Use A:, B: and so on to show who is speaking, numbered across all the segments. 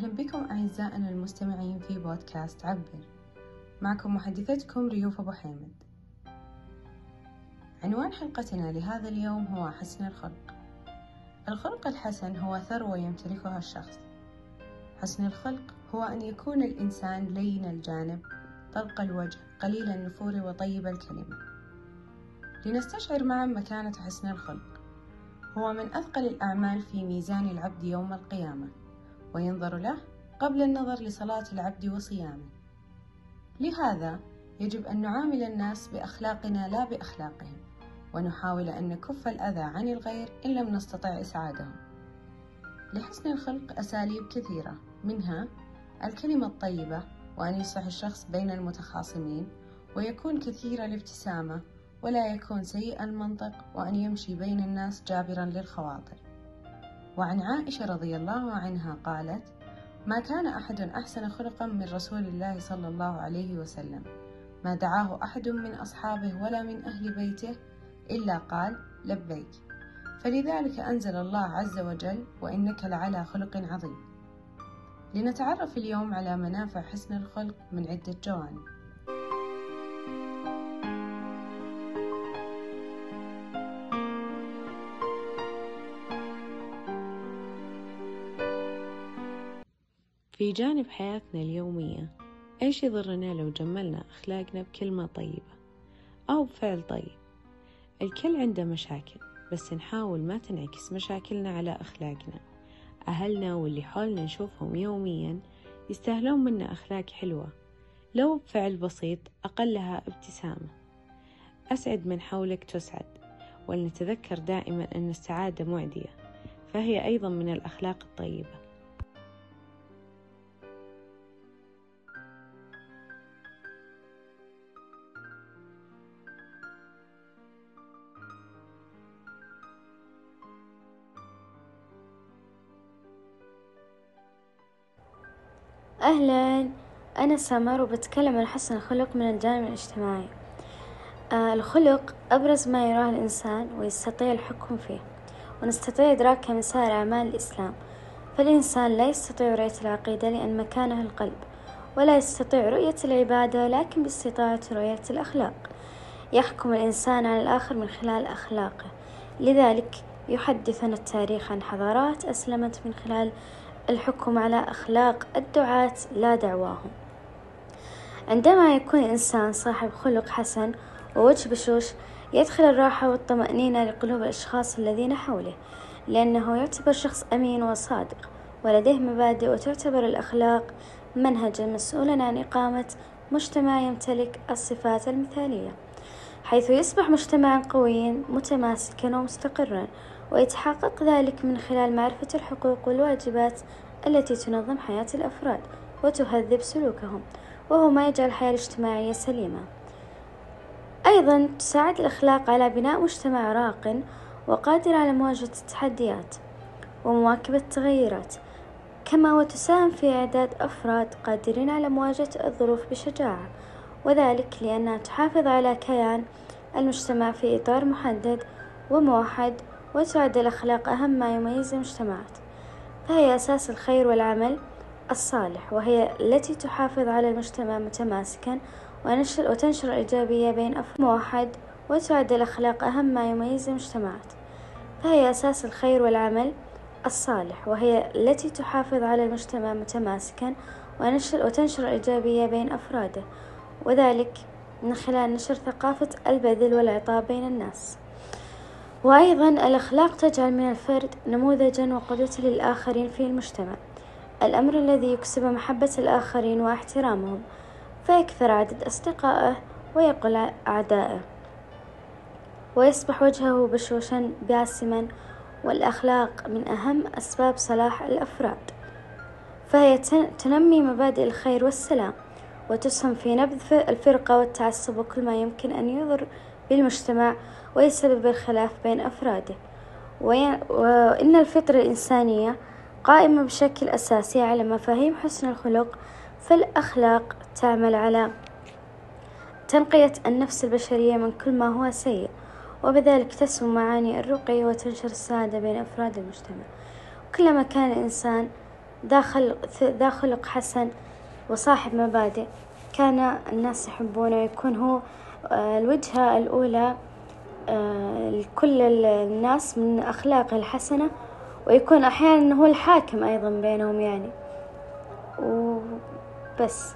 A: أهلا بكم أعزائنا المستمعين في بودكاست عبر. معكم محدثتكم ريوف أبو حامد. عنوان حلقتنا لهذا اليوم هو حسن الخلق. الخلق الحسن هو ثروة يمتلكها الشخص. حسن الخلق هو أن يكون الإنسان لين الجانب طلق الوجه قليل النفور وطيب الكلمة. لنستشعر معا مكانة حسن الخلق. هو من أثقل الأعمال في ميزان العبد يوم القيامة. وينظر له قبل النظر لصلاة العبد وصيامه. لهذا يجب أن نعامل الناس بأخلاقنا لا بأخلاقهم ونحاول أن نكف الأذى عن الغير إن لم نستطع إسعادهم. لحسن الخلق أساليب كثيرة منها الكلمة الطيبة وأن يصلح الشخص بين المتخاصمين ويكون كثير الابتسامة ولا يكون سيء المنطق وأن يمشي بين الناس جابرا للخواطر. وعن عائشة رضي الله عنها قالت ما كان أحد أحسن خلقا من رسول الله صلى الله عليه وسلم. ما دعاه أحد من أصحابه ولا من أهل بيته إلا قال لبيك فلذلك أنزل الله عز وجل وإنك لعلى خلق عظيم لنتعرف اليوم على منافع حسن الخلق من عدة جوانب. في جانب حياتنا اليومية إيش يضرنا لو جملنا أخلاقنا بكلمة طيبة أو بفعل طيب؟ الكل عنده مشاكل بس نحاول ما تنعكس مشاكلنا على أخلاقنا. أهلنا واللي حولنا نشوفهم يوميا يستاهلون منا أخلاق حلوة لو بفعل بسيط أقلها ابتسامة أسعد من حولك تسعد ولنتذكر دائما أن السعادة معدية فهي أيضا من الأخلاق الطيبة.
B: أهلا. أنا سمر وبتكلم عن حسن الخلق من الجانب الاجتماعي. آه الخلق أبرز ما يراه الإنسان ويستطيع الحكم فيه ونستطيع إدراكه من سائر أعمال الإسلام. فالإنسان لا يستطيع رؤية العقيدة لأن مكانها القلب ولا يستطيع رؤية العبادة لكن باستطاعة رؤية الأخلاق. يحكم الإنسان على الآخر من خلال أخلاقه. لذلك يحدثنا التاريخ عن حضارات أسلمت من خلال الحكم على أخلاق الدعاة لا دعواهم. عندما يكون الإنسان صاحب خلق حسن ووجه بشوش يدخل الراحة والطمأنينة لقلوب الأشخاص الذين حوله لأنه يعتبر شخص أمين وصادق ولديه مبادئ وتعتبر الأخلاق منهجا مسؤولا عن إقامة مجتمع يمتلك الصفات المثالية حيث يصبح مجتمعا قويا متماسكا ومستقرا ويتحقق ذلك من خلال معرفة الحقوق والواجبات التي تنظم حياة الأفراد وتهذب سلوكهم وهو ما يجعل الحياة الاجتماعية سليمة. أيضا تساعد الأخلاق على بناء مجتمع راق وقادر على مواجهة التحديات ومواكبة التغيرات كما وتساهم في إعداد أفراد قادرين على مواجهة الظروف بشجاعة وذلك لأنها تحافظ على كيان المجتمع في إطار محدد وموحد وتعد الأخلاق أهم ما يميز المجتمعات فهي أساس الخير والعمل الصالح وهي التي تحافظ على المجتمع متماسكا ونشر وتنشر الإيجابية بين أفراد موحد وتعد الأخلاق أهم ما يميز المجتمعات فهي أساس الخير والعمل الصالح وهي التي تحافظ على المجتمع متماسكا ونشر وتنشر الإيجابية بين أفراده وذلك من خلال نشر ثقافة البذل والعطاء بين الناس. وأيضا الأخلاق تجعل من الفرد نموذجا وقدوة للآخرين في المجتمع. الأمر الذي يكسب محبة الآخرين واحترامهم فيكثر عدد أصدقائه ويقل أعدائه ويصبح وجهه بشوشا باسما والأخلاق من أهم أسباب صلاح الأفراد. فهي تنمي مبادئ الخير والسلام وتسهم في نبذ الفرقة والتعصب وكل ما يمكن أن يضر بالمجتمع ويسبب الخلاف بين أفراده. وإن الفطرة الإنسانية قائمة بشكل أساسي على مفاهيم حسن الخلق فالأخلاق تعمل على تنقية النفس البشرية من كل ما هو سيء وبذلك تسمو معاني الرقي وتنشر السعادة بين أفراد المجتمع. كلما كان الإنسان ذا خلق ذا خلق حسن وصاحب مبادئ كان الناس يحبونه ويكون هو آه، الوجهة الأولى لكل الناس من أخلاقه الحسنة ويكون أحيانا هو الحاكم أيضا بينهم يعني. وبس.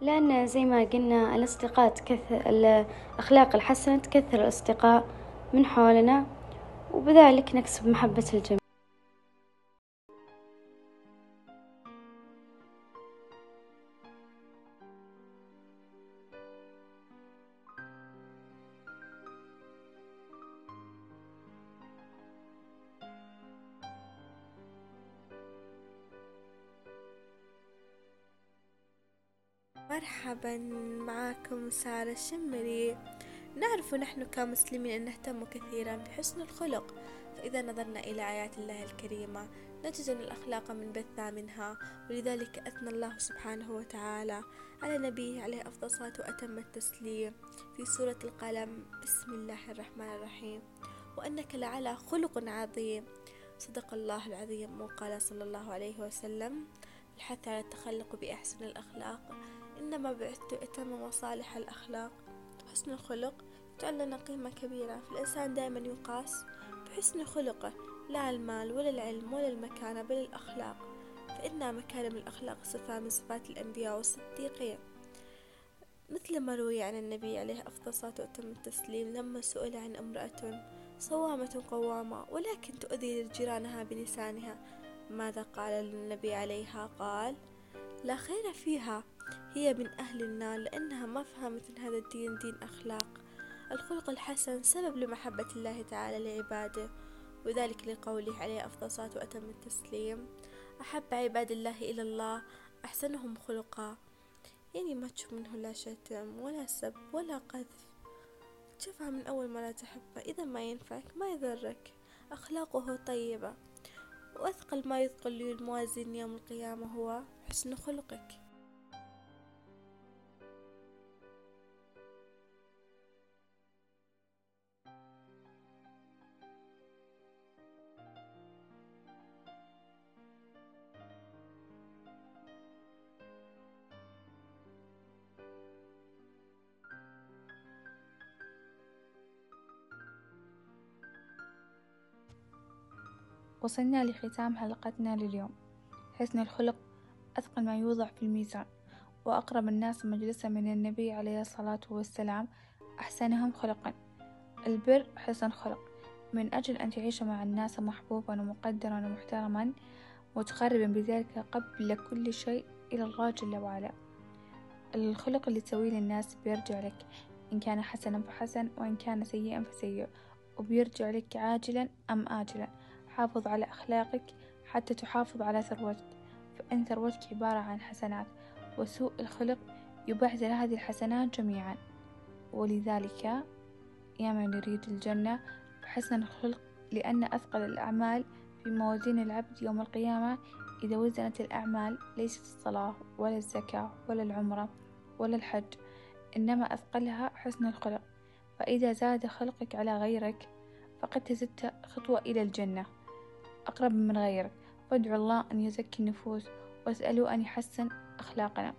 B: لأن زي ما قلنا الأصدقاء تكثر الأخلاق الحسنة تكثر الأصدقاء من حولنا وبذلك نكسب محبة الجميع.
C: مرحبا معاكم سارة الشمري. نعرف نحن كمسلمين أن نهتم كثيرا بحسن الخلق. فإذا نظرنا إلى آيات الله الكريمة نجد أن الأخلاق من بث منها ولذلك أثنى الله سبحانه وتعالى على نبيه عليه أفضل الصلاة وأتم التسليم. في سورة القلم بسم الله الرحمن الرحيم. وأنك لعلى خلق عظيم. صدق الله العظيم وقال صلى الله عليه وسلم الحث على التخلق بأحسن الأخلاق. إنما بعثت أتم مصالح الأخلاق. حسن الخلق يجعل لنا قيمة كبيرة. فالإنسان دائما يقاس بحسن خلقه لا المال ولا العلم ولا المكانة بل الأخلاق. فإن مكارم الأخلاق صفة من صفات الأنبياء والصديقين. مثل ما روي عن النبي عليه أفضل الصلاة وأتم التسليم لما سئل عن امرأة صوامة قوامة ولكن تؤذي جيرانها بلسانها ماذا قال النبي عليها؟ قال لا خير فيها. هي من أهل النار لأنها ما فهمت أن هذا الدين دين أخلاق. الخلق الحسن سبب لمحبة الله تعالى لعباده وذلك لقوله عليه أفضل الصلاة وأتم التسليم أحب عباد الله إلى الله أحسنهم خلقا. يعني ما تشوف منه لا شتم ولا سب ولا قذف. تشوفها من أول لا تحبه. إذا ما ينفعك ما يضرك. أخلاقه طيبة. وأثقل ما يثقل الموازين يوم القيامة هو حسن خلقك.
D: وصلنا لختام حلقتنا لليوم. حسن الخلق أثقل ما يوضع في الميزان وأقرب الناس مجلسا من النبي عليه الصلاة والسلام أحسنهم خلقا. البر حسن خلق من أجل أن تعيش مع الناس محبوبا ومقدرا ومحترما متقربا بذلك قبل كل شيء إلى الله جل وعلا. الخلق اللي تسويه للناس بيرجع لك إن كان حسنا فحسن وإن كان سيئا فسيء وبيرجع لك عاجلا أم آجلا. حافظ على أخلاقك حتى تحافظ على ثروتك. فإن ثروتك عبارة عن حسنات وسوء الخلق يبعثر هذه الحسنات جميعا. ولذلك يا من يريد الجنة فحسن الخلق لأن أثقل الأعمال في موازين العبد يوم القيامة إذا وزنت الأعمال ليست الصلاة ولا الزكاة ولا العمرة ولا الحج إنما أثقلها حسن الخلق. فإذا زاد خلقك على غيرك فقد تزدت خطوة إلى الجنة. أقرب من غيرك. وادعوا الله أن يزكي النفوس واسألوا أن يحسن أخلاقنا.